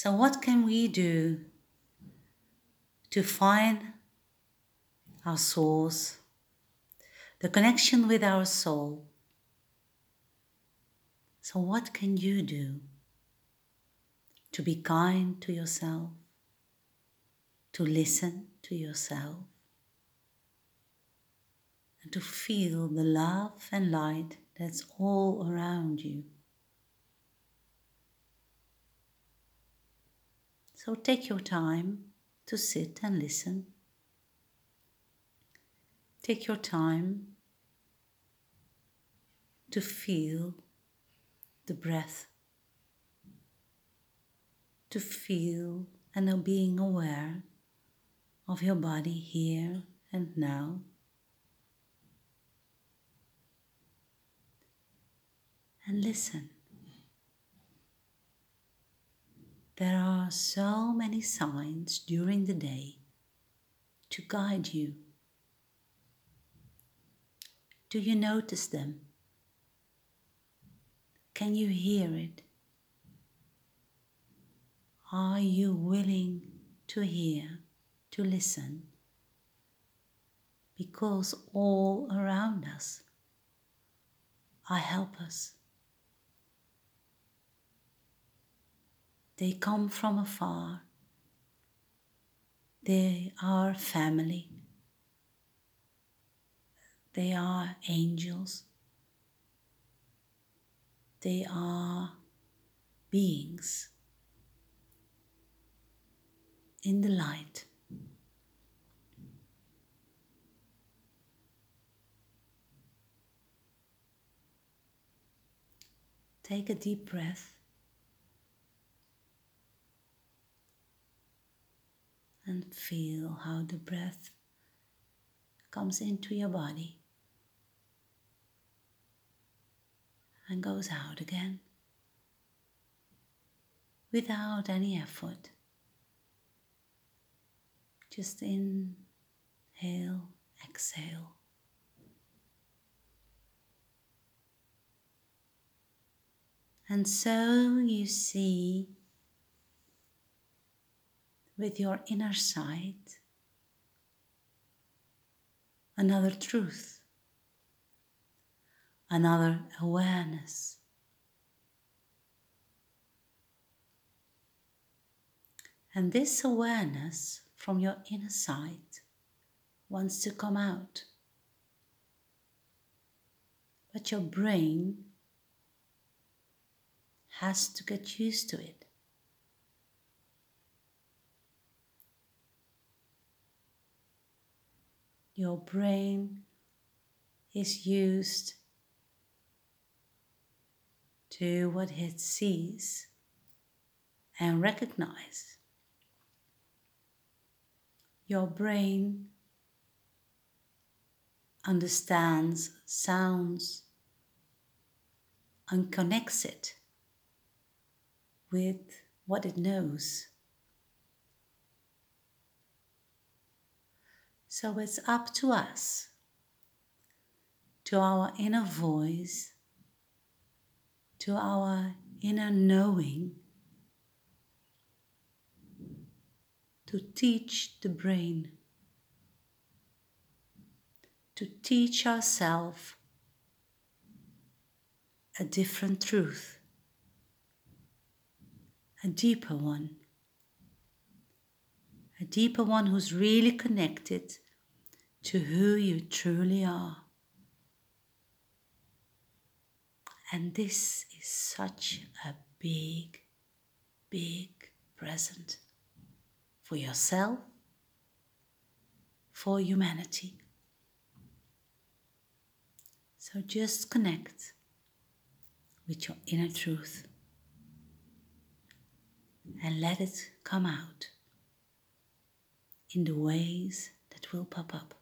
So, what can we do to find our source, the connection with our soul? So, what can you do to be kind to yourself, to listen to yourself, and to feel the love and light that's all around you? So take your time to sit and listen. Take your time to feel the breath, to feel and being aware of your body here and now. And listen. There are so many signs during the day to guide you. Do you notice them? Can you hear it? Are you willing to hear, to listen? Because all around us are helpers. They come from afar. They are family. They are angels. They are beings in the light. Take a deep breath. And feel how the breath comes into your body and goes out again without any effort. Just inhale, exhale. And so you see with your inner sight another truth, another awareness. And this awareness from your inner sight wants to come out. But your brain has to get used to it. Your brain is used to what it sees and recognize. Your brain understands sounds and connects it with what it knows. So it's up to us, to our inner voice, to our inner knowing, to teach the brain, to teach ourselves a different truth, a deeper one deeper one who's really connected to who you truly are. And this is such a big, big present for yourself, for humanity. So just connect with your inner truth and let it come out in the ways that will pop up.